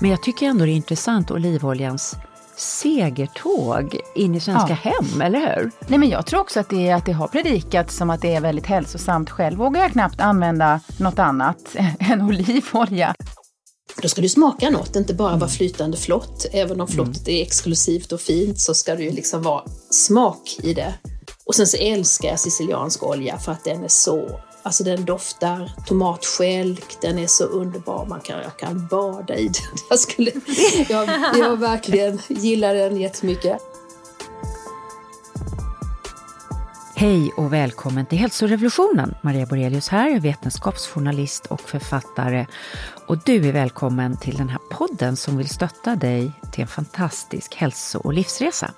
Men jag tycker ändå det är intressant olivoljans segertåg in i svenska ja. hem, eller hur? Nej, men jag tror också att det, att det har predikats som att det är väldigt hälsosamt. Själv vågar jag knappt använda något annat än olivolja. Då ska du smaka något, inte bara vara flytande flott. Även om flottet är exklusivt och fint så ska det ju liksom vara smak i det. Och sen så älskar jag siciliansk olja för att den är så Alltså den doftar tomatskälk, den är så underbar, man kan, jag kan bada i den. Jag, skulle, jag, jag verkligen gillar den jättemycket. Hej och välkommen till hälsorevolutionen. Maria Borelius här, vetenskapsjournalist och författare. Och du är välkommen till den här podden som vill stötta dig till en fantastisk hälso och livsresa.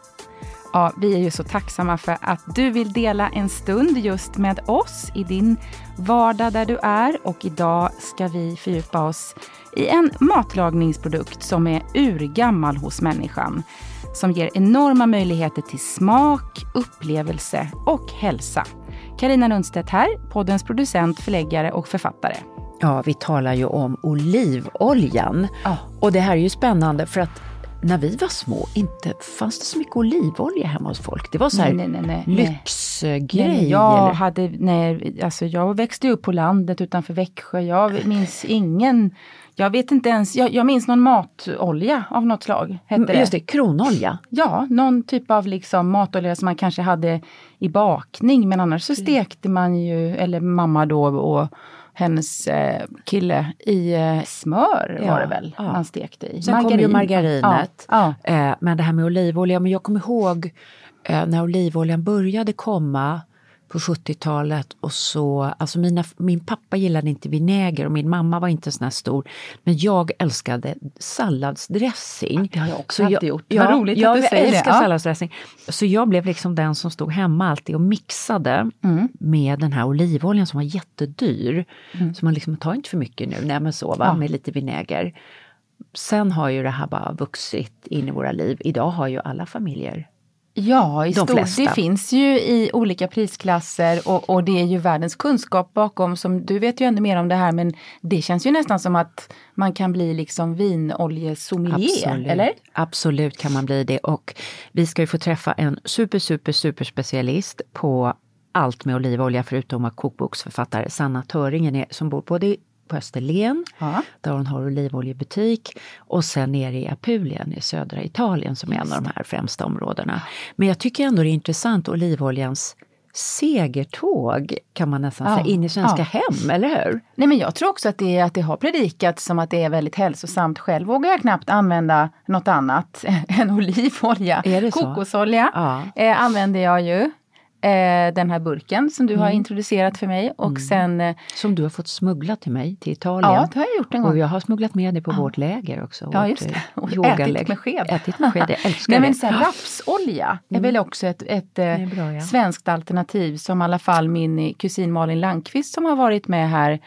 Ja, vi är ju så tacksamma för att du vill dela en stund just med oss i din vardag där du är. Och idag ska vi fördjupa oss i en matlagningsprodukt som är urgammal hos människan. Som ger enorma möjligheter till smak, upplevelse och hälsa. Karina Lundstedt här, poddens producent, förläggare och författare. Ja, vi talar ju om olivoljan. Ja. Och det här är ju spännande för att när vi var små inte fanns det så mycket olivolja hemma hos folk. Det var så här nej, nej, nej, lyxgrej. Jag, eller? hade, nej, alltså jag växte upp på landet utanför Växjö. Jag minns ingen jag vet inte ens, jag, jag minns någon matolja av något slag. Hette det. Just det, kronolja. Ja, någon typ av liksom matolja som man kanske hade i bakning men annars så stekte man ju, eller mamma då och hennes eh, kille i eh, smör ja, var det väl ja. man stekte i. Sen Margarin. kom ju margarinet. Ja, eh, men det här med olivolja, men jag kommer ihåg eh, när olivoljan började komma på 70-talet och så, alltså mina, min pappa gillade inte vinäger och min mamma var inte sån här stor. Men jag älskade salladsdressing. Det har jag också så alltid gjort. Ja, Vad roligt att du säger det. Jag älskar salladsdressing. Så jag blev liksom den som stod hemma alltid och mixade mm. med den här olivoljan som var jättedyr. Mm. Så man liksom tar inte för mycket nu, nej men så va, ja. med lite vinäger. Sen har ju det här bara vuxit in i våra liv. Idag har ju alla familjer Ja, i de. Flesta. Det finns ju i olika prisklasser och, och, det är ju världens kunskap bakom. Som, du vet ju ännu mer om det här men det känns ju nästan som att man kan bli liksom vinoljesommelier, Absolut. eller? Absolut kan man bli det och vi ska ju få träffa en super, super, super specialist på allt med olivolja förutom att kokboksförfattare Sanna Töringen är, som bor både på Österlen ja. där hon har olivoljebutik och sen nere i Apulien i södra Italien som är en av de här främsta områdena. Men jag tycker ändå det är intressant olivoljans segertåg kan man nästan ja, säga, in i svenska ja. hem, eller hur? Nej men jag tror också att det, att det har predikats som att det är väldigt hälsosamt. Själv vågar jag knappt använda något annat än olivolja. Kokosolja ja. eh, använder jag ju eh, den här burken som du mm. har introducerat för mig. Och mm. sen, eh, som du har fått smuggla till mig till Italien. Ja, det har jag gjort en gång. Och jag har smugglat med dig på ja. vårt läger också. Ja, just det. Och ätit med sked. Ätit med sked, jag älskar Nej. Men sen rapsolja är mm. väl också ett, ett eh, bra, ja. svenskt alternativ som i alla fall min kusin Malin Landqvist som har varit med här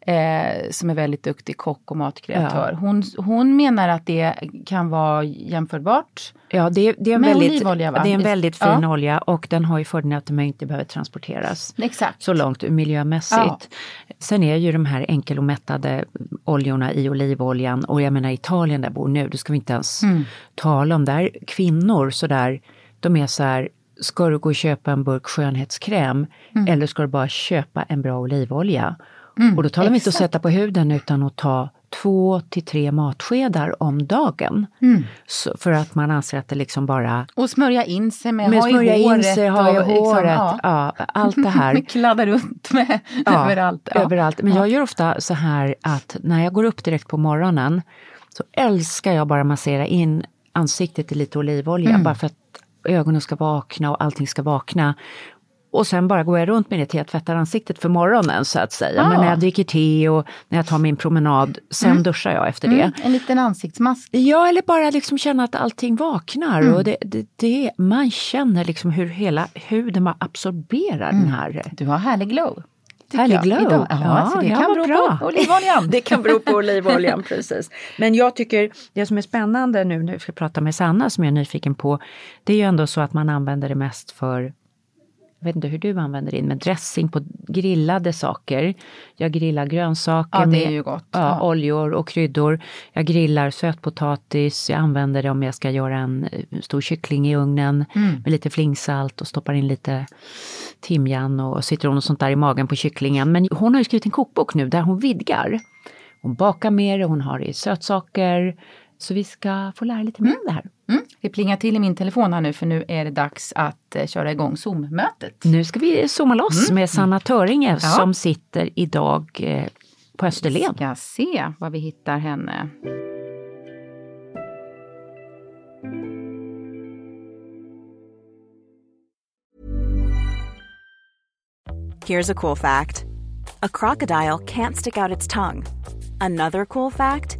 eh, som är väldigt duktig kock och matkreatör. Ja. Hon, hon menar att det kan vara jämförbart Ja, det, det är en, väldigt, olivolja, det är en väldigt fin ja. olja och den har ju fördelen att den inte behöver transporteras Exakt. så långt miljömässigt. Ja. Sen är ju de här enkelomättade oljorna i olivoljan och jag menar Italien där bor nu, det ska vi inte ens mm. tala om. Där kvinnor sådär, de är så här, ska du gå och köpa en burk skönhetskräm mm. eller ska du bara köpa en bra olivolja? Mm, och då talar vi inte att sätta på huden utan att ta två till tre matskedar om dagen. Mm. Så, för att man anser att det liksom bara... Och smörja in sig med, med ha smörja i håret. In sig, ha i liksom, håret. Liksom, ja. ja. allt det här. Kladda runt med ja, överallt. Ja. överallt. Men jag gör ofta så här att när jag går upp direkt på morgonen så älskar jag bara massera in ansiktet i lite olivolja mm. bara för att ögonen ska vakna och allting ska vakna. Och sen bara går jag runt med det till jag tvättar ansiktet för morgonen så att säga. Ah. Men när jag dricker te och när jag tar min promenad, sen mm. duschar jag efter mm. det. En liten ansiktsmask? Ja, eller bara liksom känna att allting vaknar. Mm. Och det, det, det, man känner liksom hur hela huden bara absorberar den mm. här... Du har härlig glow. Härlig glow. Idag. Ja, ja, så det kan bero bra. på olivoljan. det kan bero på olivoljan, precis. Men jag tycker det som är spännande nu när vi ska prata med Sanna, som jag är nyfiken på, det är ju ändå så att man använder det mest för jag vet inte hur du använder din, men dressing på grillade saker. Jag grillar grönsaker ja, med ja, ja. oljor och kryddor. Jag grillar sötpotatis, jag använder det om jag ska göra en eh, stor kyckling i ugnen mm. med lite flingsalt och stoppar in lite timjan och citron och sånt där i magen på kycklingen. Men hon har ju skrivit en kokbok nu där hon vidgar. Hon bakar mer, hon har i sötsaker. Så vi ska få lära lite mer mm. om det här. Mm. Det plingar till i min telefon här nu för nu är det dags att eh, köra igång Zoom-mötet. Nu ska vi zooma loss mm. med Sanna Töringe ja. som sitter idag eh, på Österlen. Vi ska se var vi hittar henne. Here's a cool fact. A crocodile can't stick out its tongue. Another cool fact.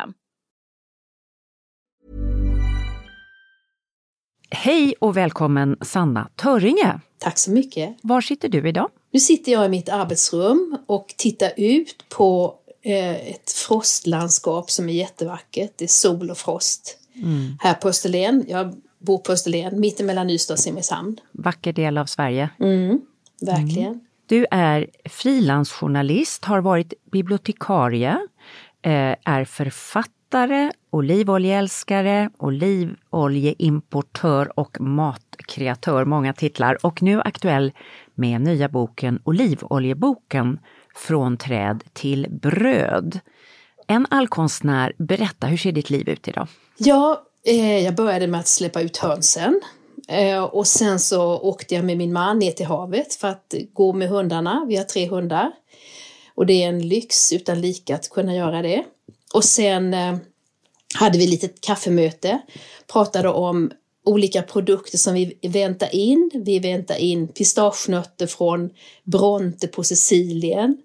System. Hej och välkommen Sanna Töringe. Tack så mycket. Var sitter du idag? Nu sitter jag i mitt arbetsrum och tittar ut på eh, ett frostlandskap som är jättevackert. Det är sol och frost. Mm. Här på Österlen, jag bor på Österlen, mittemellan Ystad och Simrishamn. Vacker del av Sverige. Mm, verkligen. Mm. Du är frilansjournalist, har varit bibliotekarie, Eh, är författare, olivoljeälskare, olivoljeimportör och matkreatör, många titlar, och nu aktuell med nya boken Olivoljeboken Från träd till bröd. En allkonstnär, berätta, hur ser ditt liv ut idag? Ja, eh, jag började med att släppa ut hönsen. Eh, och sen så åkte jag med min man ner till havet för att gå med hundarna. Vi har tre hundar. Och det är en lyx utan lika att kunna göra det. Och sen eh, hade vi lite kaffemöte, pratade om olika produkter som vi väntar in. Vi väntar in pistagenötter från Bronte på Sicilien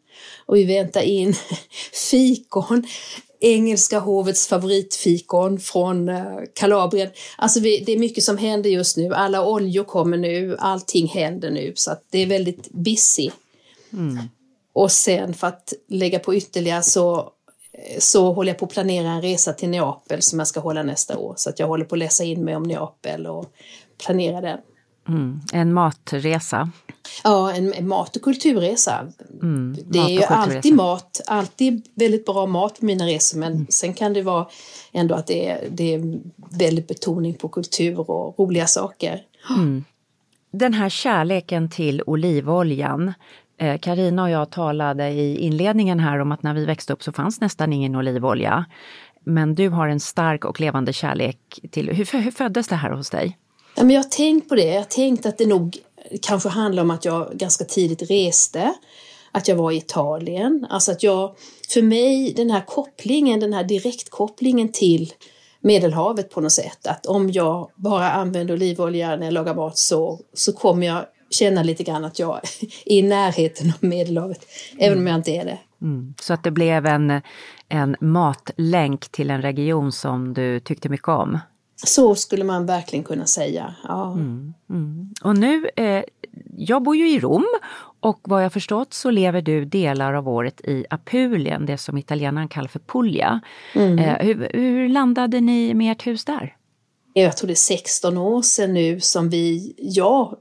och vi väntar in fikon, engelska hovets favoritfikon från eh, Kalabrien. Alltså vi, det är mycket som händer just nu. Alla oljor kommer nu, allting händer nu så att det är väldigt busy. Mm. Och sen för att lägga på ytterligare så, så håller jag på att planera en resa till Neapel som jag ska hålla nästa år. Så att jag håller på att läsa in mig om Neapel och planera den. Mm. En matresa? Ja, en, en mat och kulturresa. Mm, det är ju alltid mat, alltid väldigt bra mat på mina resor men mm. sen kan det vara ändå att det är, det är väldigt betoning på kultur och roliga saker. Mm. Den här kärleken till olivoljan, Eh, Karina och jag talade i inledningen här om att när vi växte upp så fanns nästan ingen olivolja. Men du har en stark och levande kärlek till... Hur, hur föddes det här hos dig? Ja, men jag har tänkt på det. Jag har tänkt att det nog kanske handlar om att jag ganska tidigt reste. Att jag var i Italien. Alltså att jag, för mig, den här kopplingen, den här direktkopplingen till Medelhavet på något sätt. Att om jag bara använder olivolja när jag lagar mat så, så kommer jag känna lite grann att jag är i närheten av Medelhavet, även om jag inte är det. Mm. Så att det blev en, en matlänk till en region som du tyckte mycket om? Så skulle man verkligen kunna säga. Ja. Mm, mm. Och nu, eh, jag bor ju i Rom och vad jag förstått så lever du delar av året i Apulien, det som italienaren kallar för Puglia. Mm. Eh, hur, hur landade ni med ert hus där? Jag tror det är 16 år sedan nu som vi, jag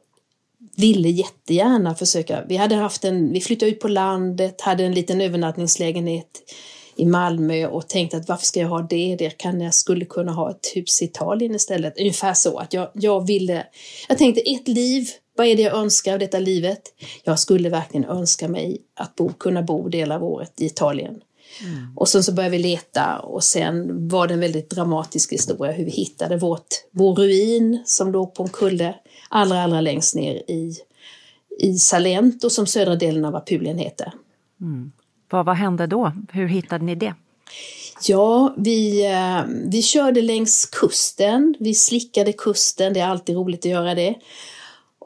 ville jättegärna försöka. Vi hade haft en, vi flyttade ut på landet, hade en liten övernattningslägenhet i Malmö och tänkte att varför ska jag ha det? Det kan jag skulle kunna ha ett hus i Italien istället. Ungefär så att jag, jag ville, jag tänkte ett liv, vad är det jag önskar av detta livet? Jag skulle verkligen önska mig att bo, kunna bo delar av året i Italien. Mm. Och sen så började vi leta och sen var det en väldigt dramatisk historia hur vi hittade vårt, vår ruin som låg på en kulle allra, allra längst ner i, i Salento som södra delen av Apulien heter. Mm. Vad, vad hände då? Hur hittade ni det? Ja, vi, eh, vi körde längs kusten. Vi slickade kusten, det är alltid roligt att göra det.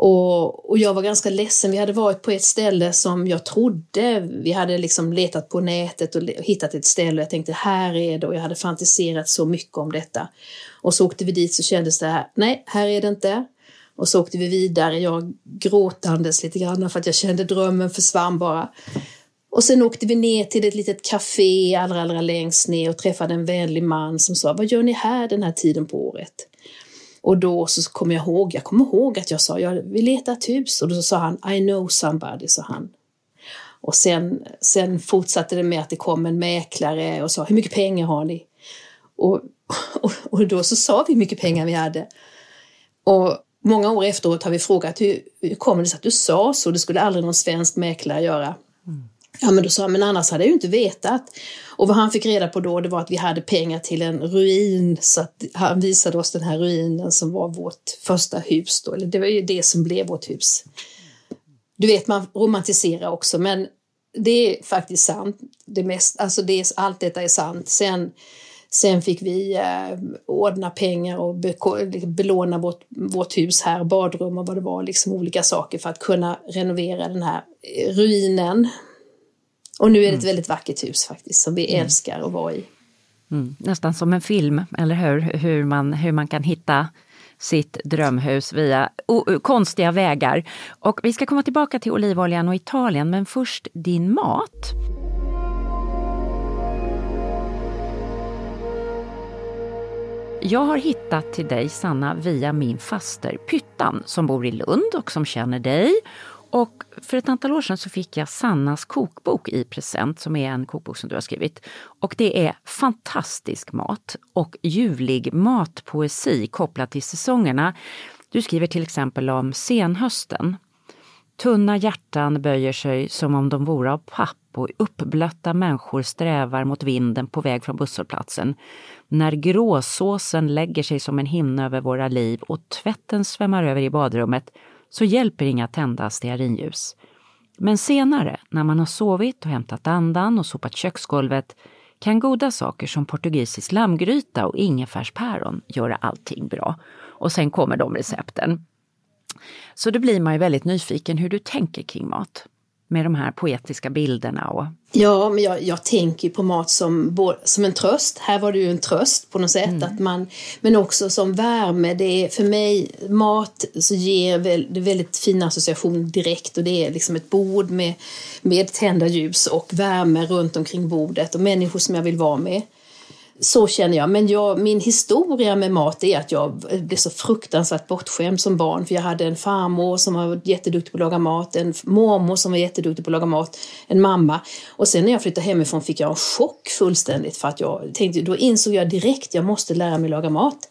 Och, och jag var ganska ledsen, vi hade varit på ett ställe som jag trodde, vi hade liksom letat på nätet och hittat ett ställe och jag tänkte här är det och jag hade fantiserat så mycket om detta. Och så åkte vi dit så kändes det här, nej här är det inte. Och så åkte vi vidare, jag gråtandes lite grann för att jag kände drömmen försvann bara. Och sen åkte vi ner till ett litet café allra, allra längst ner och träffade en vänlig man som sa, vad gör ni här den här tiden på året? Och då så kommer jag ihåg, jag kommer ihåg att jag sa, jag vill leta ett hus. Och då sa han, I know somebody, sa han. Och sen, sen fortsatte det med att det kom en mäklare och sa, hur mycket pengar har ni? Och, och, och då så sa vi hur mycket pengar vi hade. Och många år efteråt har vi frågat, hur, hur kommer det sig att du sa så? Det skulle aldrig någon svensk mäklare göra. Mm. Ja, men då sa han, men annars hade jag ju inte vetat. Och vad han fick reda på då, det var att vi hade pengar till en ruin, så att han visade oss den här ruinen som var vårt första hus då, eller det var ju det som blev vårt hus. Du vet, man romantiserar också, men det är faktiskt sant. Det mest, alltså det allt detta är sant. Sen, sen fick vi eh, ordna pengar och be, belåna vårt, vårt hus här, badrum och vad det var, liksom olika saker för att kunna renovera den här ruinen och nu är det ett mm. väldigt vackert hus faktiskt som vi mm. älskar att vara i. Mm. Nästan som en film, eller hur? Hur man, hur man kan hitta sitt drömhus via konstiga vägar. Och vi ska komma tillbaka till olivoljan och Italien, men först din mat. Jag har hittat till dig, Sanna, via min faster Pyttan som bor i Lund och som känner dig och för ett antal år sedan så fick jag Sannas kokbok i present, som är en kokbok som du har skrivit. Och det är fantastisk mat och ljuvlig matpoesi kopplat till säsongerna. Du skriver till exempel om senhösten. Tunna hjärtan böjer sig som om de vore av papp och uppblötta människor strävar mot vinden på väg från busshållplatsen. När gråsåsen lägger sig som en hinna över våra liv och tvätten svämmar över i badrummet så hjälper inga tända stearinljus. Men senare, när man har sovit och hämtat andan och sopat köksgolvet, kan goda saker som portugisisk lammgryta och ingefärspäron göra allting bra. Och sen kommer de recepten. Så då blir man ju väldigt nyfiken hur du tänker kring mat med de här poetiska bilderna? Och... Ja, men jag, jag tänker på mat som, som en tröst. Här var det ju en tröst på något sätt. Mm. Att man, men också som värme. Det är, för mig, mat så ger väl, det väldigt fina associationer direkt. Och det är liksom ett bord med, med tända ljus och värme runt omkring bordet och människor som jag vill vara med. Så känner jag. Men jag, min historia med mat är att jag blev så fruktansvärt bortskämd som barn. För jag hade en farmor som var jätteduktig på att laga mat, en mormor som var jätteduktig på att laga mat, en mamma. Och sen när jag flyttade hemifrån fick jag en chock fullständigt för att jag tänkte, då insåg jag direkt, jag måste lära mig laga mat.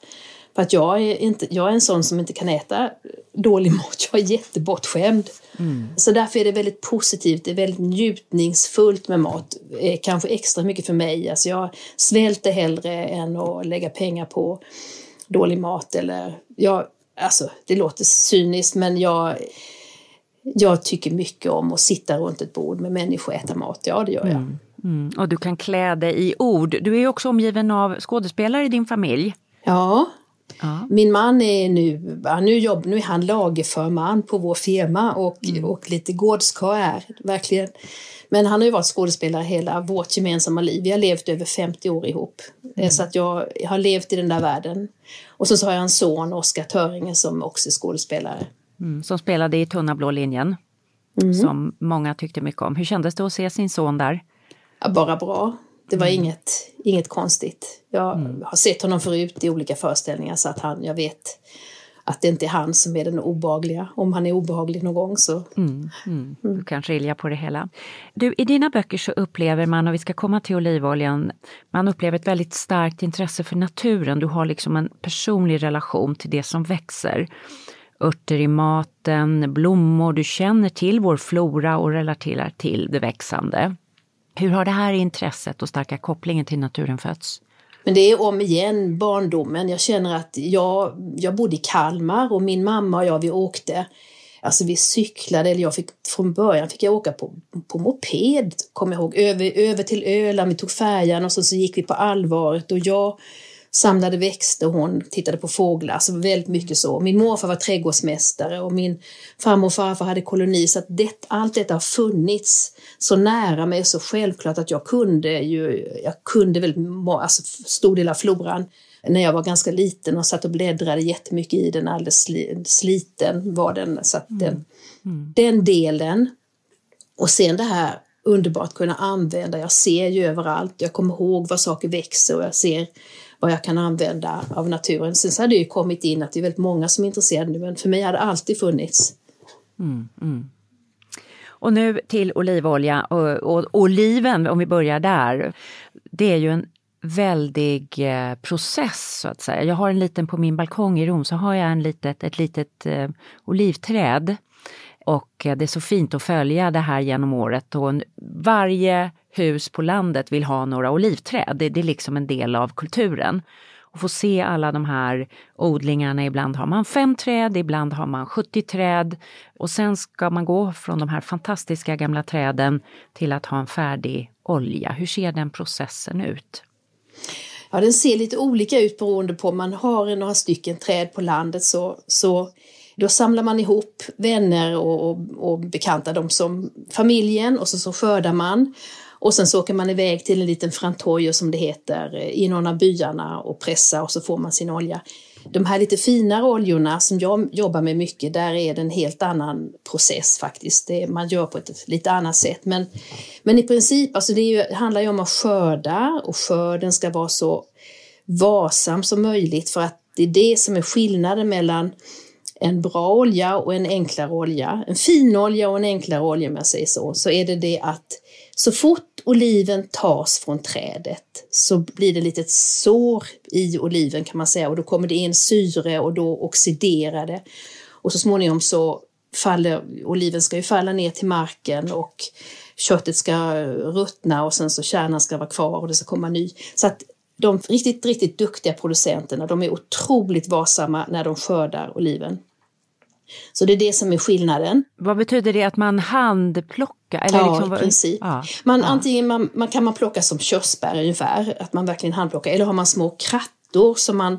För att jag är, inte, jag är en sån som inte kan äta dålig mat, jag är jättebortskämd. Mm. Så därför är det väldigt positivt, det är väldigt njutningsfullt med mat. Eh, kanske extra mycket för mig. Alltså jag svälter hellre än att lägga pengar på dålig mat. Eller, jag, alltså, det låter cyniskt men jag, jag tycker mycket om att sitta runt ett bord med människor och äta mat. Ja, det gör jag. Mm. Mm. Och du kan klä dig i ord. Du är också omgiven av skådespelare i din familj. Ja, Ja. Min man är nu, nu, jobb, nu är han lagerförman på vår firma och, mm. och lite gårdskarl verkligen. Men han har ju varit skådespelare hela vårt gemensamma liv. Vi har levt över 50 år ihop. Mm. Så att jag har levt i den där världen. Och så, så har jag en son, Oskar Töringe, som också är skådespelare. Mm, som spelade i Tunna blå linjen. Mm. Som många tyckte mycket om. Hur kändes det att se sin son där? Ja, bara bra. Det var mm. inget, inget konstigt. Jag mm. har sett honom förut i olika föreställningar så att han, jag vet att det inte är han som är den obehagliga. Om han är obehaglig någon gång så... Mm, mm. Du kan skilja på det hela. Du, I dina böcker så upplever man, och vi ska komma till olivoljan, man upplever ett väldigt starkt intresse för naturen. Du har liksom en personlig relation till det som växer. Örter i maten, blommor, du känner till vår flora och relaterar till det växande. Hur har det här intresset och starka kopplingen till naturen fötts? Men det är om igen barndomen. Jag känner att jag, jag bodde i Kalmar och min mamma och jag vi åkte. Alltså vi cyklade, eller jag fick, från början fick jag åka på, på moped, kommer jag ihåg, över, över till Öland, vi tog färjan och så, så gick vi på allvaret och jag samlade växter hon tittade på fåglar, alltså väldigt mycket så. Min morfar var trädgårdsmästare och min farmor och farfar hade koloni så att det, allt detta har funnits så nära mig så självklart att jag kunde ju, jag kunde väl, alltså stor del av floran när jag var ganska liten och satt och bläddrade jättemycket i den, alldeles sliten var den. Så att den, mm. den delen. Och sen det här underbart kunna använda, jag ser ju överallt, jag kommer ihåg var saker växer och jag ser vad jag kan använda av naturen. Sen så har det ju kommit in att det är väldigt många som är intresserade nu, men för mig har det alltid funnits. Mm, mm. Och nu till olivolja och, och, oliven, om vi börjar där. Det är ju en väldig eh, process så att säga. Jag har en liten, på min balkong i Rom så har jag en litet, ett litet eh, olivträd. Och eh, det är så fint att följa det här genom året och varje hus på landet vill ha några olivträd. Det, det är liksom en del av kulturen. Och få se alla de här odlingarna. Ibland har man fem träd, ibland har man 70 träd. Och sen ska man gå från de här fantastiska gamla träden till att ha en färdig olja. Hur ser den processen ut? Ja, den ser lite olika ut beroende på om man har några stycken träd på landet så, så då samlar man ihop vänner och, och, och bekanta, de som familjen och så, så skördar man. Och sen så åker man iväg till en liten frantoio som det heter eh, i någon av byarna och pressar och så får man sin olja. De här lite finare oljorna som jag jobbar med mycket, där är det en helt annan process faktiskt. Det, man gör på ett lite annat sätt. Men, men i princip, alltså det, ju, det handlar ju om att skörda och skörden ska vara så varsam som möjligt för att det är det som är skillnaden mellan en bra olja och en enklare olja. En fin olja och en enklare olja om jag säger så, så är det det att så fort oliven tas från trädet så blir det litet sår i oliven kan man säga och då kommer det in syre och då oxiderar det. Och så småningom så faller oliven ska ju falla ner till marken och köttet ska ruttna och sen så kärnan ska vara kvar och det ska komma ny. Så att de riktigt, riktigt duktiga producenterna, de är otroligt varsamma när de skördar oliven. Så det är det som är skillnaden. Vad betyder det att man handplockar? Eller ja, liksom, i princip. Ja, man, ja. Antingen man, man, kan man plocka som körsbär ungefär, att man verkligen handplockar, eller har man små krattor som man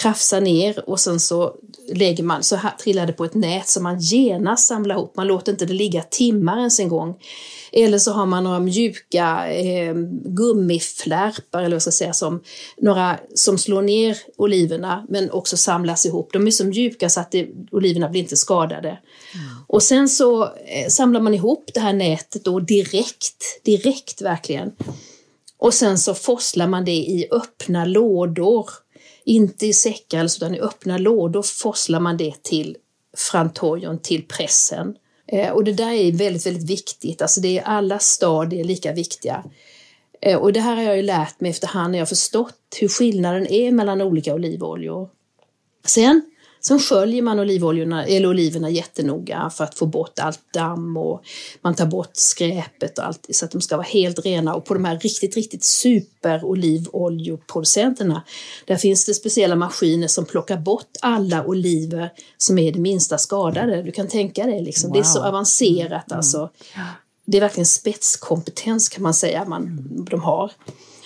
krafsar ner och sen så lägger man, så här trillar det på ett nät som man genast samlar ihop. Man låter inte det ligga timmar ens en gång. Eller så har man några mjuka eh, gummiflärpar, eller vad jag ska säga, som, några, som slår ner oliverna men också samlas ihop. De är så mjuka så att det, oliverna blir inte skadade. Mm. Och sen så eh, samlar man ihop det här nätet då direkt, direkt verkligen. Och sen så forslar man det i öppna lådor inte i säckar utan i öppna lådor forslar man det till frantojon, till pressen. Eh, och det där är väldigt, väldigt viktigt. Alltså det är alla stadier lika viktiga. Eh, och det här har jag ju lärt mig efterhand när jag förstått hur skillnaden är mellan olika olivoljor. Sen Sen sköljer man olivoljerna, eller oliverna jättenoga för att få bort allt damm och man tar bort skräpet och allt så att de ska vara helt rena. Och på de här riktigt, riktigt super olivoljeproducenterna, där finns det speciella maskiner som plockar bort alla oliver som är det minsta skadade. Du kan tänka dig, liksom. Wow. det är så avancerat mm. alltså. Det är verkligen spetskompetens kan man säga man, de har.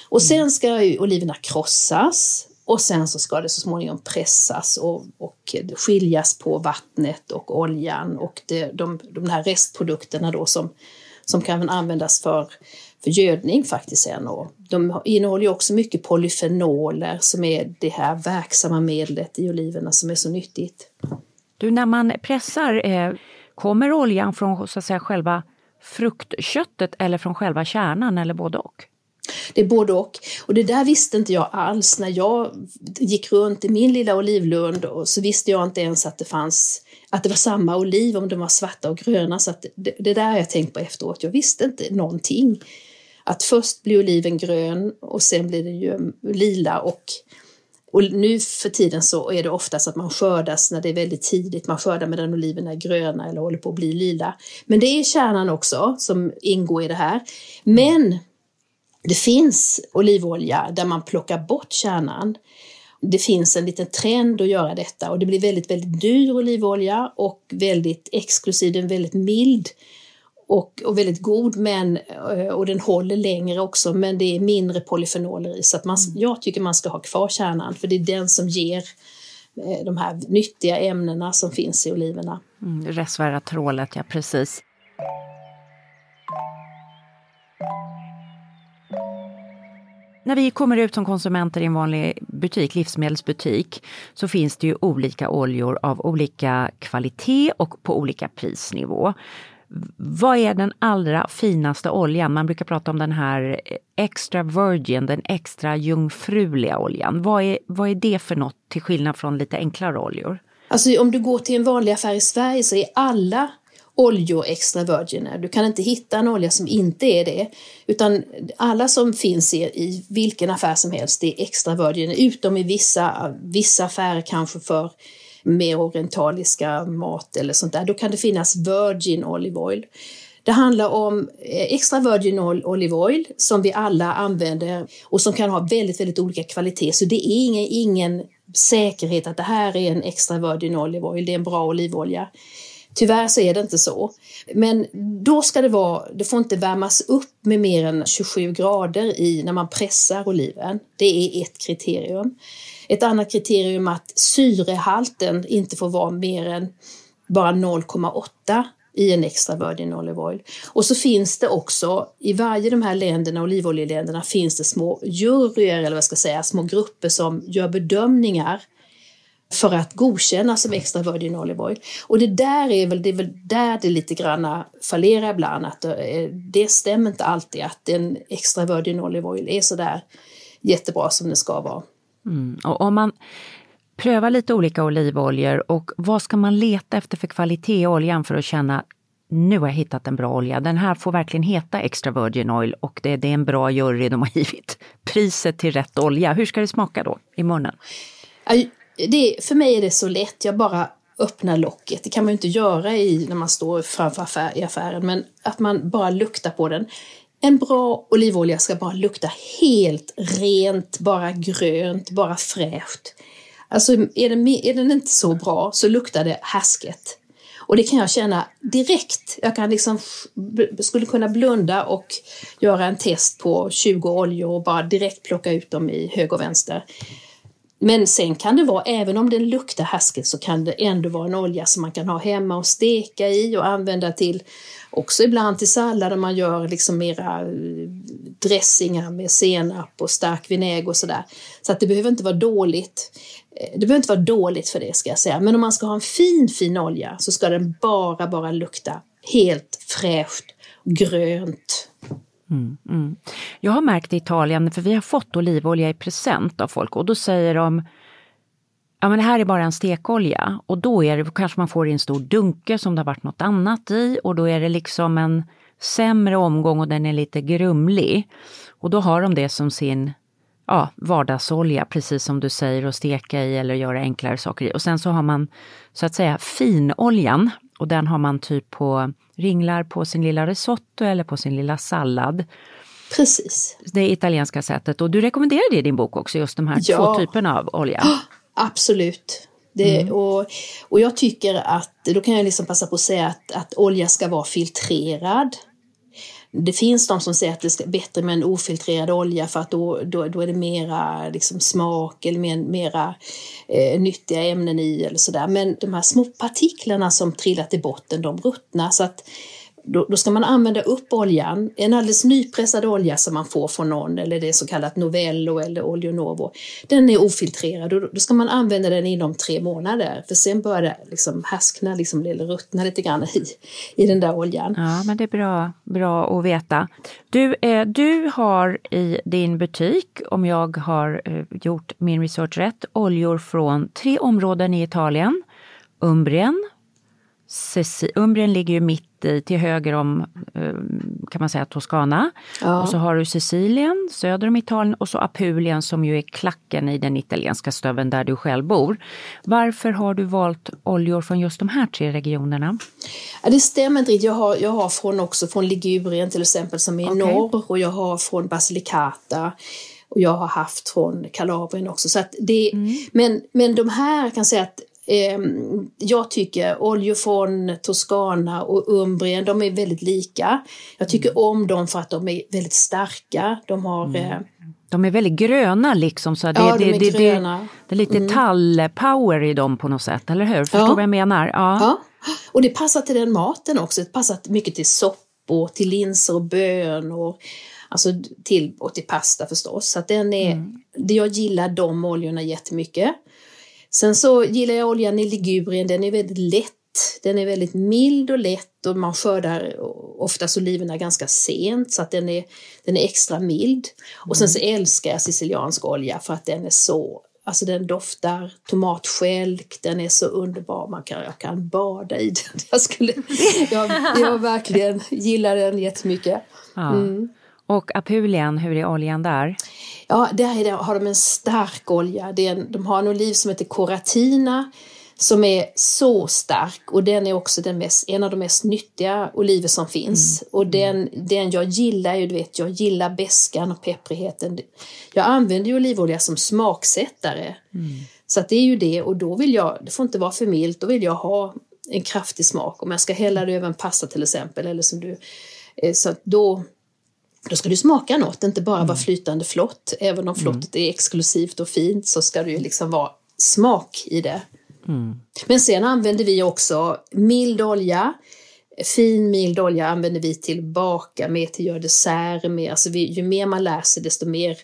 Och sen ska oliverna krossas och sen så ska det så småningom pressas och, och skiljas på vattnet och oljan och det, de, de här restprodukterna då som, som kan användas för, för gödning faktiskt sen. Och de innehåller ju också mycket polyfenoler som är det här verksamma medlet i oliverna som är så nyttigt. Du, när man pressar, eh, kommer oljan från så att säga själva fruktköttet eller från själva kärnan eller både och? Det är både och. Och det där visste inte jag alls när jag gick runt i min lilla olivlund och så visste jag inte ens att det fanns att det var samma oliv om de var svarta och gröna. Så att det, det där har jag tänkt på efteråt. Jag visste inte någonting. Att först blir oliven grön och sen blir den ju lila och och nu för tiden så är det oftast att man skördas när det är väldigt tidigt. Man skördar medan oliverna är gröna eller håller på att bli lila. Men det är kärnan också som ingår i det här. Men det finns olivolja där man plockar bort kärnan. Det finns en liten trend att göra detta och det blir väldigt, väldigt dyr olivolja och väldigt exklusiv, den är väldigt mild och, och väldigt god men, eh, och den håller längre också men det är mindre polyfenoler i så att man, mm. jag tycker man ska ha kvar kärnan för det är den som ger eh, de här nyttiga ämnena som finns i oliverna. Mm, resveratrolet, ja precis. När vi kommer ut som konsumenter i en vanlig butik, livsmedelsbutik, så finns det ju olika oljor av olika kvalitet och på olika prisnivå. Vad är den allra finaste oljan? Man brukar prata om den här extra virgin, den extra jungfruliga oljan. Vad är, vad är det för något till skillnad från lite enklare oljor? Alltså om du går till en vanlig affär i Sverige så är alla oljor extra virgin. Du kan inte hitta en olja som inte är det. Utan alla som finns i, i vilken affär som helst det är extra virgin, utom i vissa, vissa affärer kanske för mer orientaliska mat eller sånt där. Då kan det finnas virgin olive oil. Det handlar om eh, extra virgin olive oil som vi alla använder och som kan ha väldigt, väldigt olika kvalitet. Så det är ingen, ingen säkerhet att det här är en extra virgin olive oil, det är en bra olivolja. Tyvärr så är det inte så. Men då ska det vara, det får inte värmas upp med mer än 27 grader i när man pressar oliven. Det är ett kriterium. Ett annat kriterium är att syrehalten inte får vara mer än bara 0,8 i en extra virgin olive oil. Och så finns det också, i varje de här länderna, olivoljeländerna, finns det små juryer, eller vad jag ska säga, små grupper som gör bedömningar för att godkännas som extra virgin olive oil. Och det där är väl, det är väl där det lite grann fallerar ibland, att det stämmer inte alltid att en extra virgin olive oil är sådär jättebra som det ska vara. Mm. Och om man prövar lite olika olivoljor och vad ska man leta efter för kvalitet i oljan för att känna nu har jag hittat en bra olja. Den här får verkligen heta extra virgin oil och det, det är en bra jury, de har givit priset till rätt olja. Hur ska det smaka då i munnen? Det, för mig är det så lätt, jag bara öppnar locket. Det kan man ju inte göra i, när man står framför affär, i affären, men att man bara luktar på den. En bra olivolja ska bara lukta helt rent, bara grönt, bara fräscht. Alltså är den, är den inte så bra så luktar det häsket. Och det kan jag känna direkt. Jag kan liksom, skulle kunna blunda och göra en test på 20 oljor och bara direkt plocka ut dem i höger och vänster. Men sen kan det vara, även om den luktar häsket, så kan det ändå vara en olja som man kan ha hemma och steka i och använda till också ibland till sallader man gör liksom mera eh, dressingar med senap och stark vinäger och sådär. Så att det behöver inte vara dåligt. Eh, det behöver inte vara dåligt för det ska jag säga. Men om man ska ha en fin, fin olja så ska den bara, bara lukta helt fräscht, grönt. Mm, mm. Jag har märkt i Italien, för vi har fått olivolja i present av folk och då säger de ja men det här är bara en stekolja och då är det, kanske man får i en stor dunke som det har varit något annat i och då är det liksom en sämre omgång och den är lite grumlig. Och då har de det som sin ja, vardagsolja, precis som du säger, att steka i eller göra enklare saker i. Och sen så har man så att säga finoljan och den har man typ på ringlar på sin lilla risotto eller på sin lilla sallad. Precis. Det italienska sättet och du rekommenderar det i din bok också, just de här ja. två typerna av olja. Absolut. Det, mm. och, och jag tycker att, då kan jag liksom passa på att säga att, att olja ska vara filtrerad det finns de som säger att det är bättre med en ofiltrerad olja för att då, då, då är det mera liksom, smak eller mer, mera eh, nyttiga ämnen i eller sådär. Men de här små partiklarna som trillat i botten, de ruttnar. Så att då, då, ska man använda upp oljan, en alldeles nypressad olja som man får från någon, eller det är så kallat Novello eller Olio Novo. Den är ofiltrerad och då ska man använda den inom tre månader, för sen börjar det liksom härskna liksom, eller ruttna lite grann i, i den där oljan. Ja, men det är bra, bra att veta. Du, eh, du har i din butik, om jag har eh, gjort min research rätt, oljor från tre områden i Italien. Umbrien, Umbrien ligger ju mitt i, till höger om, eh, kan man säga, Toscana. Ja. Och så har du Sicilien, söder om Italien och så Apulien som ju är klacken i den italienska stöven där du själv bor. Varför har du valt oljor från just de här tre regionerna? Ja, det stämmer inte riktigt. Jag har, jag har från också från Ligurien till exempel som är i okay. norr och jag har från Basilicata och jag har haft från Kalabrien också. Så det, mm. men, men de här kan säga att Eh, jag tycker oljor från Toscana och Umbrien, de är väldigt lika. Jag tycker mm. om dem för att de är väldigt starka. De har mm. eh, de är väldigt gröna liksom. Så det, ja, de är det, gröna. Det, det, är lite mm. tallpower i dem på något sätt, eller hur? Förstår ja. vad jag menar? Ja. ja. Och det passar till den maten också. Det passar mycket till soppor, till linser och bön och alltså till, och till pasta förstås. Så den är, mm. det jag gillar de oljorna jättemycket. Sen så gillar jag oljan i Ligurien, den är väldigt lätt. Den är väldigt mild och lätt och man skördar oftast oliverna ganska sent så att den är, den är extra mild. Och sen så mm. älskar jag siciliansk olja för att den är så Alltså den doftar tomatskälk, den är så underbar, man kan, jag kan bada i den. Jag, skulle, jag, jag verkligen gillar den jättemycket. Mm. Och Apulien, hur är oljan där? Ja, där har de en stark olja. En, de har en oliv som heter Coratina som är så stark och den är också den mest, en av de mest nyttiga oliver som finns. Mm. Och den, den jag gillar ju, du vet, jag gillar beskan och pepprigheten. Jag använder ju olivolja som smaksättare. Mm. Så att det är ju det och då vill jag, det får inte vara för milt, då vill jag ha en kraftig smak. Om jag ska hälla det över en pasta till exempel eller som du, eh, så då, då ska du smaka något, inte bara mm. vara flytande flott. Även om flottet mm. är exklusivt och fint så ska det ju liksom vara smak i det. Mm. Men sen använder vi också mild olja. Fin mild olja använder vi till baka med, till göra dessert med. Alltså vi, ju mer man lär sig desto mer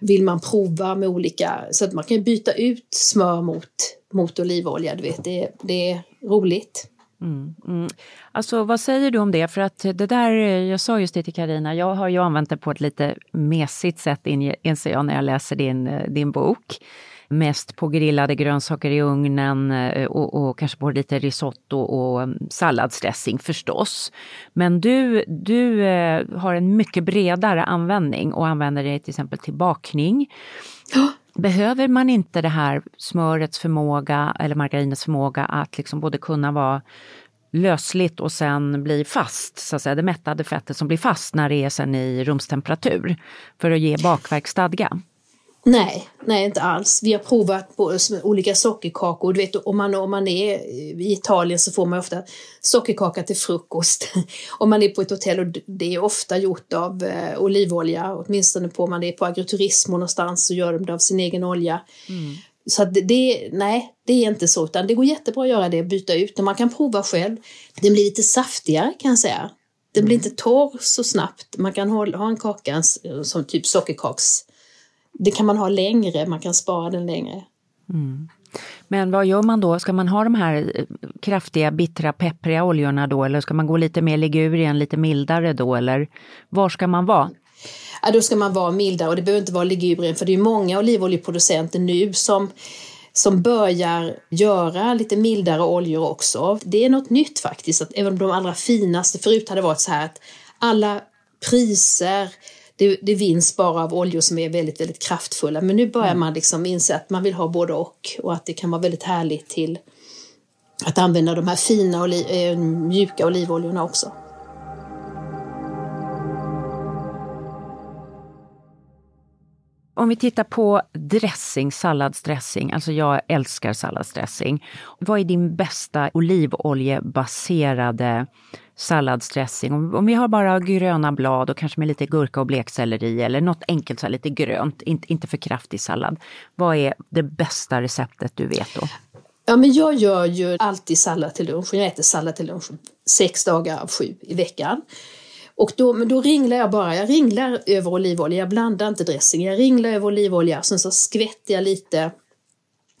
vill man prova med olika, så att man kan byta ut smör mot, mot olivolja, du vet, det, det är roligt. Mm, mm. Alltså vad säger du om det? För att det där, eh, jag sa just det till Karina, jag har ju använt det på ett lite mesigt sätt inser jag när jag läser din, eh, din bok. Mest på grillade grönsaker i ugnen eh, och, och kanske på lite risotto och mm, salladsdressing förstås. Men du, du har en mycket bredare användning och använder det till exempel till bakning. Behöver man inte det här smörets förmåga eller margarinets förmåga att liksom både kunna vara lösligt och sen bli fast, så att säga, det mättade fettet som blir fast när det är sen i rumstemperatur för att ge bakverksstadga? Nej, nej inte alls. Vi har provat på olika sockerkakor. Du vet, om, man, om man är i Italien så får man ofta sockerkaka till frukost. om man är på ett hotell och det är ofta gjort av eh, olivolja, åtminstone på om man är på agriturismo någonstans så gör de det av sin egen olja. Mm. Så det, det, nej, det är inte så, utan det går jättebra att göra det, byta ut och man kan prova själv. Den blir lite saftigare kan jag säga. Den blir mm. inte torr så snabbt. Man kan ha, ha en kaka som typ sockerkaks det kan man ha längre, man kan spara den längre. Mm. Men vad gör man då? Ska man ha de här eh, kraftiga, bittra, peppriga oljorna då eller ska man gå lite mer ligurien, lite mildare då eller var ska man vara? Ja, då ska man vara mildare och det behöver inte vara ligurien för det är många olivoljeproducenter nu som som börjar göra lite mildare oljor också. Det är något nytt faktiskt, att även de allra finaste, förut hade varit så här att alla priser det, det vinns bara av oljor som är väldigt, väldigt kraftfulla. Men nu börjar mm. man liksom inse att man vill ha både och och att det kan vara väldigt härligt till att använda de här fina oli äh, mjuka olivoljorna också. Om vi tittar på dressing, salladsdressing, alltså jag älskar salladsdressing. Vad är din bästa olivoljebaserade salladsdressing? Om, om vi har bara gröna blad och kanske med lite gurka och blekselleri eller något enkelt, så lite grönt, inte, inte för kraftig sallad. Vad är det bästa receptet du vet då? Ja, men jag gör ju alltid sallad till lunch. Jag äter sallad till lunch sex dagar av sju i veckan. Och då, men då ringlar jag bara, jag ringlar över olivolja, jag blandar inte dressing, jag ringlar över olivolja, sen så skvätter jag lite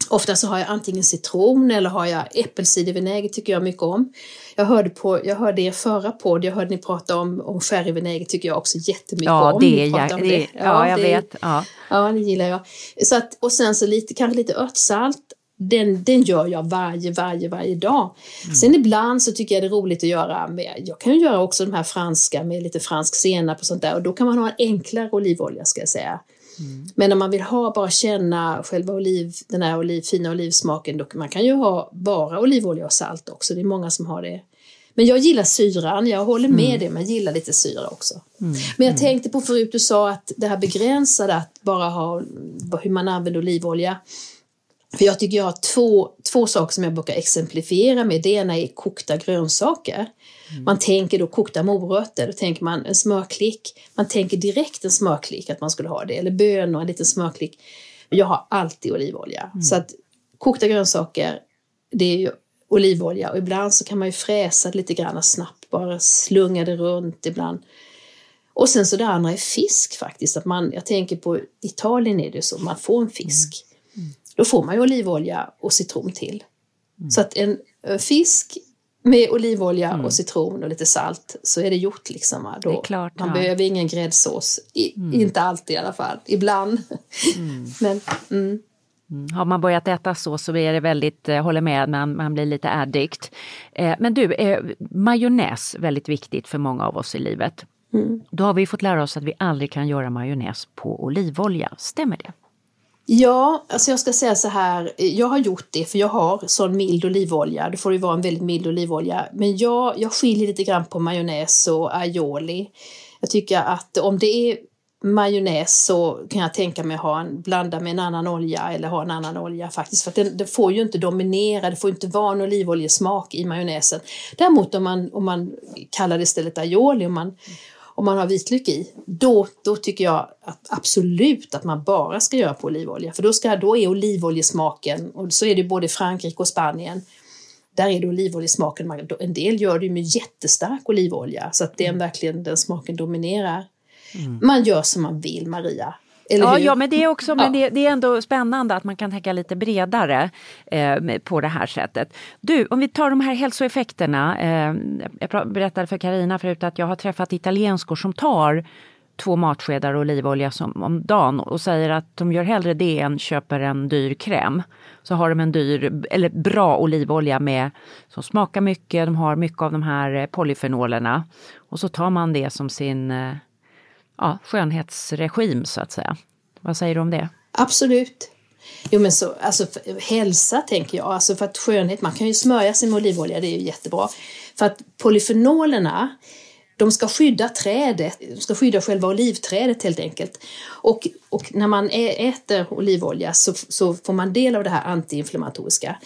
Ofta så har jag antingen citron eller har jag äppelcidervinäger tycker jag mycket om. Jag hörde, på, jag hörde er förra podd, jag hörde ni prata om, om sherryvinäger tycker jag också jättemycket ja, om. Det är jag, om det. det. Ja, ja, jag det, vet. Ja. ja, det gillar jag. Så att, och sen så lite, kanske lite örtsalt. Den, den gör jag varje, varje, varje dag. Mm. Sen ibland så tycker jag det är roligt att göra med, jag kan ju göra också de här franska med lite fransk senap och sånt där och då kan man ha en enklare olivolja ska jag säga. Mm. Men om man vill ha, bara känna själva oliv, den här oliv, fina olivsmaken, då, man kan ju ha bara olivolja och salt också, det är många som har det. Men jag gillar syran, jag håller med mm. det, men gillar lite syra också. Mm. Men jag mm. tänkte på förut, du sa att det här begränsade, att bara ha hur man använder olivolja. För jag tycker jag har två, två saker som jag brukar exemplifiera med. Det ena är kokta grönsaker. Mm. Man tänker då kokta morötter, då tänker man en smörklick. Man tänker direkt en smörklick, att man skulle ha det. Eller bönor, en liten smörklick. Jag har alltid olivolja. Mm. Så att kokta grönsaker, det är ju olivolja. Och ibland så kan man ju fräsa lite grann snabbt, bara slunga det runt ibland. Och sen så det andra är fisk faktiskt. Att man, jag tänker på Italien är det så, man får en fisk. Mm. Då får man ju olivolja och citron till. Mm. Så att en fisk med olivolja mm. och citron och lite salt så är det gjort liksom. Då, det klart, man ja. behöver ingen gräddsås. I, mm. Inte alltid i alla fall, ibland. Mm. Men, mm. mm. Har man börjat äta så så är det väldigt, jag eh, håller med, man, man blir lite addict. Eh, men du, eh, majonnäs väldigt viktigt för många av oss i livet. Då har vi fått lära oss att vi aldrig kan göra majonnäs på olivolja, stämmer det? Ja, alltså jag ska säga så här, jag har gjort det för jag har sån mild olivolja, det får ju vara en väldigt mild olivolja, men jag, jag skiljer lite grann på majonnäs och aioli. Jag tycker att om det är majonnäs så kan jag tänka mig att ha en, blanda med en annan olja eller ha en annan olja faktiskt. För att den, det får ju inte dominera, det får inte vara en olivoljesmak i majonnäsen. Däremot om man, om man kallar det istället aioli, om man, om man har vitlök i, då, då tycker jag att absolut att man bara ska göra på olivolja. För då, ska, då är olivoljesmaken, och så är det både i Frankrike och Spanien, där är det olivoljesmaken, en del gör det med jättestark olivolja så att den mm. verkligen, den smaken dominerar. Mm. Man gör som man vill, Maria. Ja, ja, men det är också men det, det, är ändå spännande att man kan tänka lite bredare eh, på det här sättet. Du, om vi tar de här hälsoeffekterna. Eh, jag berättade för Karina förut att jag har träffat italienskor som tar två matskedar olivolja som, om dagen och säger att de gör hellre det än köper en dyr kräm. Så har de en dyr, eller bra olivolja med, som smakar mycket, de har mycket av de här polyfenolerna. Och så tar man det som sin eh, ja, skönhetsregim så att säga. Vad säger du om det? Absolut. Jo men så, alltså hälsa tänker jag, alltså för att skönhet, man kan ju smörja sig med olivolja, det är ju jättebra. För att polyfenolerna, de ska skydda trädet, de ska skydda själva olivträdet helt enkelt. Och, och när man äter olivolja så, så får man del av det här antiinflammatoriska.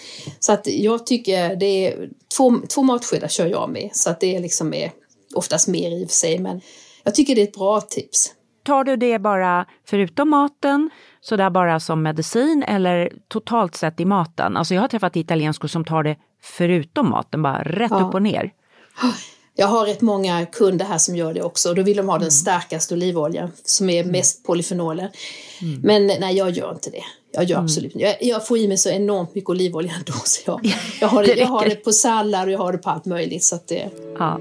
Så att jag tycker det är två, två matskedar kör jag med, så att det är liksom är oftast mer i och för sig, men jag tycker det är ett bra tips. Tar du det bara förutom maten, sådär bara som medicin eller totalt sett i maten? Alltså jag har träffat italienskor som tar det förutom maten, bara rätt ja. upp och ner. Jag har rätt många kunder här som gör det också. Då vill de ha den mm. starkaste olivoljan som är mm. mest polyfenoler. Mm. Men nej, jag gör inte det. Jag gör mm. absolut jag, jag får i mig så enormt mycket olivolja ändå. Så jag, jag, har det, jag har det på sallad och jag har det på allt möjligt. Så att det... Ja.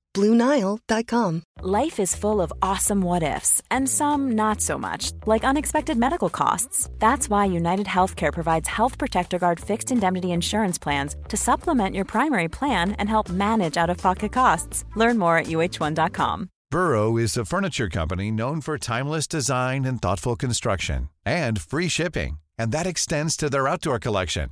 BlueNile.com. Life is full of awesome what ifs, and some not so much, like unexpected medical costs. That's why United Healthcare provides Health Protector Guard fixed indemnity insurance plans to supplement your primary plan and help manage out of pocket costs. Learn more at uh1.com. Burrow is a furniture company known for timeless design and thoughtful construction, and free shipping, and that extends to their outdoor collection.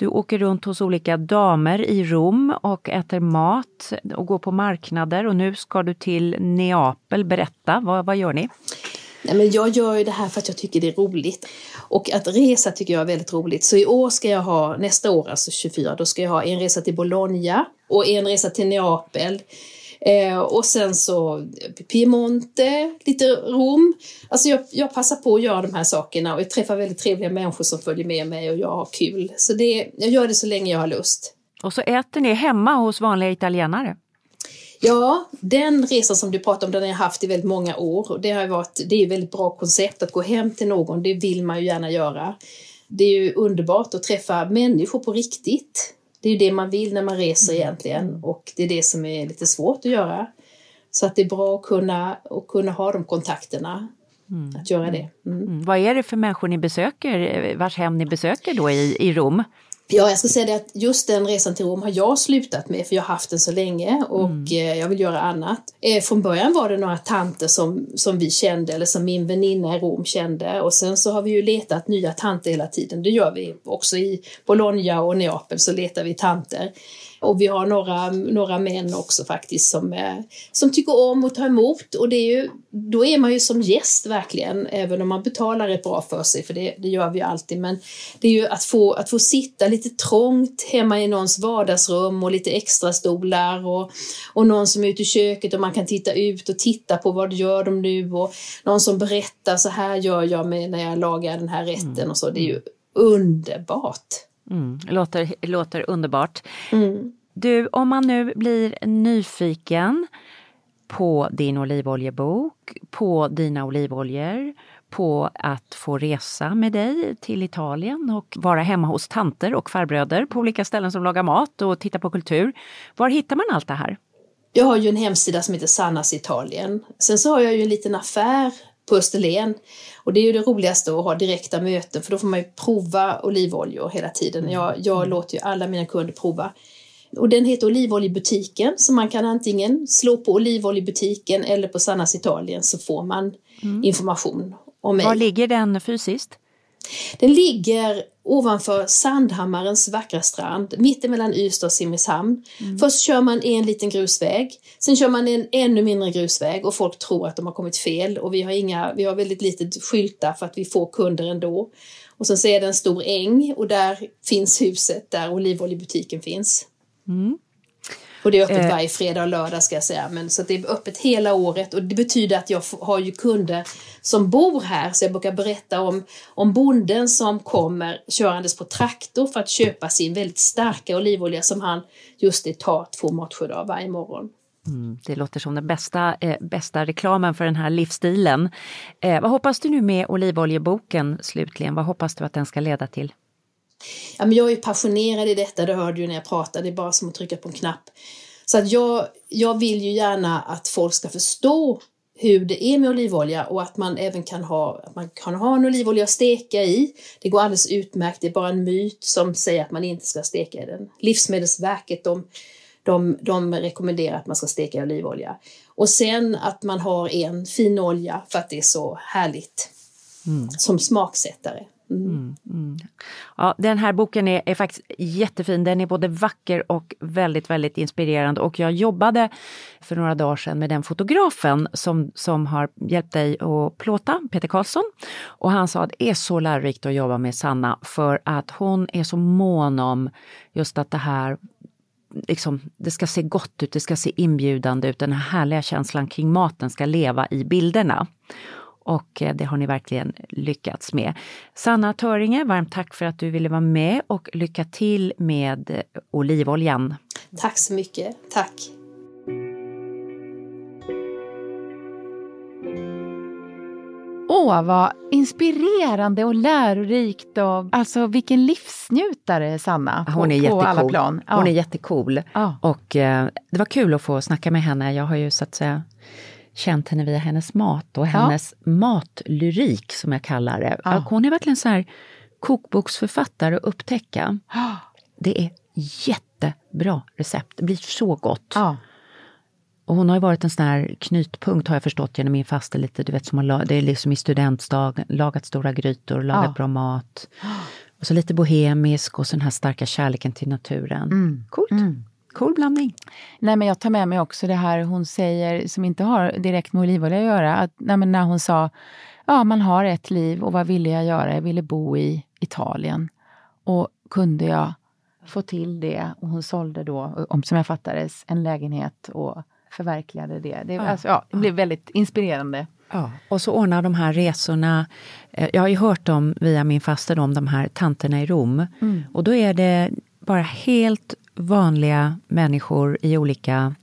Du åker runt hos olika damer i Rom och äter mat och går på marknader och nu ska du till Neapel. Berätta, vad, vad gör ni? Nej, men jag gör ju det här för att jag tycker det är roligt. Och att resa tycker jag är väldigt roligt. Så i år ska jag ha, nästa år alltså 24, då ska jag ha en resa till Bologna och en resa till Neapel. Eh, och sen så Piemonte, lite Rom. Alltså jag, jag passar på att göra de här sakerna och jag träffar väldigt trevliga människor som följer med mig och jag har kul. Så det, jag gör det så länge jag har lust. Och så äter ni hemma hos vanliga italienare? Ja, den resan som du pratar om den har jag haft i väldigt många år och det har varit, det är ett väldigt bra koncept att gå hem till någon, det vill man ju gärna göra. Det är ju underbart att träffa människor på riktigt. Det är ju det man vill när man reser egentligen och det är det som är lite svårt att göra. Så att det är bra att kunna, att kunna ha de kontakterna, mm. att göra det. Mm. Mm. Vad är det för människor ni besöker, vars hem ni besöker då i, i Rom? Ja, jag ska säga det att just den resan till Rom har jag slutat med för jag har haft den så länge och mm. Eh, jag vill göra annat. Eh, från början var det några tanter som, som vi kände eller som min väninna i Rom kände och sen så har vi ju letat nya tanter hela tiden. Det gör vi också i Bologna och Neapel så letar vi tanter. Och vi har några, några män också faktiskt som, eh, som tycker om att ta emot och det är ju, då är man ju som gäst verkligen, även om man betalar rätt bra för sig, för det, det gör vi ju alltid. Men det är ju att få, att få sitta lite trångt hemma i någons vardagsrum och lite extra stolar och, och någon som är ute i köket och man kan titta ut och titta på vad gör de nu och någon som berättar så här gör jag när jag lagar den här rätten mm. och så. Det är ju underbart. Mm, låter, låter underbart. Mm. Du, om man nu blir nyfiken på din olivoljebok, på dina olivoljor, på att få resa med dig till Italien och vara hemma hos tanter och farbröder på olika ställen som lagar mat och titta på kultur. Var hittar man allt det här? Jag har ju en hemsida som heter Sannas Italien. Sen så har jag ju en liten affär på Österlen. Och det är ju det roligaste att ha direkta möten för då får man ju prova olivoljor hela tiden. Mm. Jag, jag mm. låter ju alla mina kunder prova. Och den heter Olivoljebutiken så man kan antingen slå på Olivoljebutiken eller på Sannas Italien så får man mm. information om mig. Var ligger den fysiskt? Den ligger ovanför Sandhammarens vackra strand, mittemellan Ystad och Simrishamn. Mm. Först kör man en liten grusväg, sen kör man en ännu mindre grusväg och folk tror att de har kommit fel och vi har, inga, vi har väldigt lite skyltar för att vi får kunder ändå. Och sen så är det en stor äng och där finns huset där olivoljebutiken finns. Mm. Och det är öppet eh. varje fredag och lördag ska jag säga. Men, så det är öppet hela året och det betyder att jag har ju kunder som bor här. Så jag brukar berätta om, om bonden som kommer körandes på traktor för att köpa sin väldigt starka olivolja som han just det tar två matskedar varje morgon. Mm, det låter som den bästa, eh, bästa reklamen för den här livsstilen. Eh, vad hoppas du nu med olivoljeboken slutligen? Vad hoppas du att den ska leda till? Ja, men jag är passionerad i detta, det hörde du när jag pratade, det är bara som att trycka på en knapp. Så att jag, jag vill ju gärna att folk ska förstå hur det är med olivolja och att man även kan ha, att man kan ha en olivolja att steka i. Det går alldeles utmärkt, det är bara en myt som säger att man inte ska steka i den. Livsmedelsverket de, de, de rekommenderar att man ska steka i olivolja. Och sen att man har en fin olja för att det är så härligt mm. som smaksättare. Mm. mm. Mm. Ja, den här boken är, är, faktiskt jättefin. Den är både vacker och väldigt, väldigt inspirerande. Och jag jobbade för några dagar sedan med den fotografen som, som har hjälpt dig att plåta, Peter Karlsson. Och han sa att det är så lärorikt att jobba med Sanna för att hon är så mån om just att det här liksom, det ska se gott ut, det ska se inbjudande ut. Den här härliga känslan kring maten ska leva i bilderna. Och eh, det har ni verkligen lyckats med. Sanna Töringe, varmt tack för att du ville vara med och lycka till med olivoljan. Tack så mycket. Tack. Åh, vad inspirerande och lärorikt. Och, alltså vilken livsnjutare Sanna. På, hon är på alla jättecool. plan. Ja. Hon är jättecool. Ja. Och eh, det var kul att få snacka med henne. Jag har ju så att säga känt henne via hennes mat och hennes matlyrik som jag kallar det. Ja. Hon är verkligen så här kokboksförfattare att upptäcka. Det är jättebra recept. Det blir så gott. Ja. Och hon har ju varit en sån här knytpunkt har jag förstått genom min faste lite, du vet som har, det är liksom i studentdag, lagat stora grytor, lagat Ja. bra mat. Och så lite bohemisk och så den här starka kärleken till naturen. Mm. Coolt. Cool blandning. Nej, men jag tar med mig också det här hon säger, som inte har direkt med olivolja att göra. Att, nej, men när hon sa, ja man har ett liv och vad ville jag göra? Jag ville bo i Italien. Och kunde jag få till det? Och hon sålde då, om som jag fattades, en lägenhet och förverkligade det. Det, alltså, ja, det blev väldigt inspirerande. Ja, och så ordnar de här resorna. eh, Jag har ju hört dem via min faster om de här tanterna i Rom. Och då är det bara helt vanliga människor i olika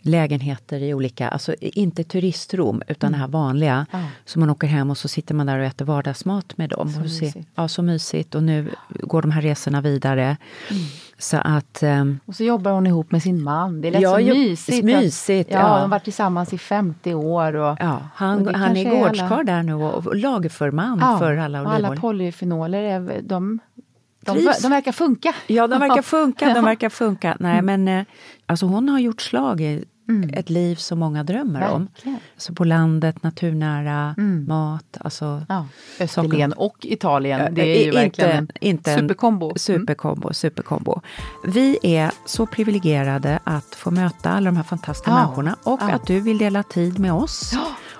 lägenheter i olika, alltså inte turistrom utan det här vanliga. Ja. Så man åker hem och så sitter man där och äter vardagsmat med dem. Så och mysigt. ja, så mysigt. Och nu går de här resorna vidare. Så att... ehm, Och så jobbar hon ihop med sin man. Det rätt Ja, så mysigt. mysigt, Att, ja, ja. De har varit tillsammans i 50 år. Och, Ja, Och han, det han är är alla- gårdskarl där nu och, och lagerförman ja, för alla och alla polyfenoler, är, de, de, de verkar funka. Ja, de verkar funka. De verkar funka. Nej, men eh, alltså hon har gjort slag i ett liv som många drömmer om. Verkligen. Alltså på landet, naturnära, mat. Alltså, Ja, Österlen och Italien, det är Eh, ju verkligen en inte en superkombo. Mm. Superkombo, superkombo. Vi är så privilegierade att få möta alla de här fantastiska Ja, människorna och ja. att du vill dela tid med oss.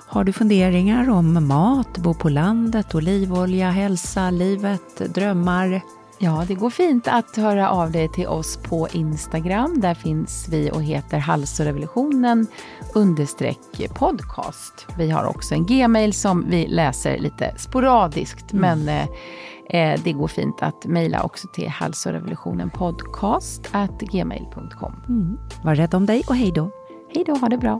Har du funderingar om mat, bo på landet, olivolja, hälsa, livet, drömmar? Ja, det går fint att höra av dig till oss på Instagram. Där finns vi och heter Hals och revolutionen understreck podcast. Vi har också en gmail som vi läser lite sporadiskt, men eh, eh, det går fint att mejla också till hals och revolutionen podcast at gmail.com. Var rädd om dig och hej då! Hej då, ha det bra!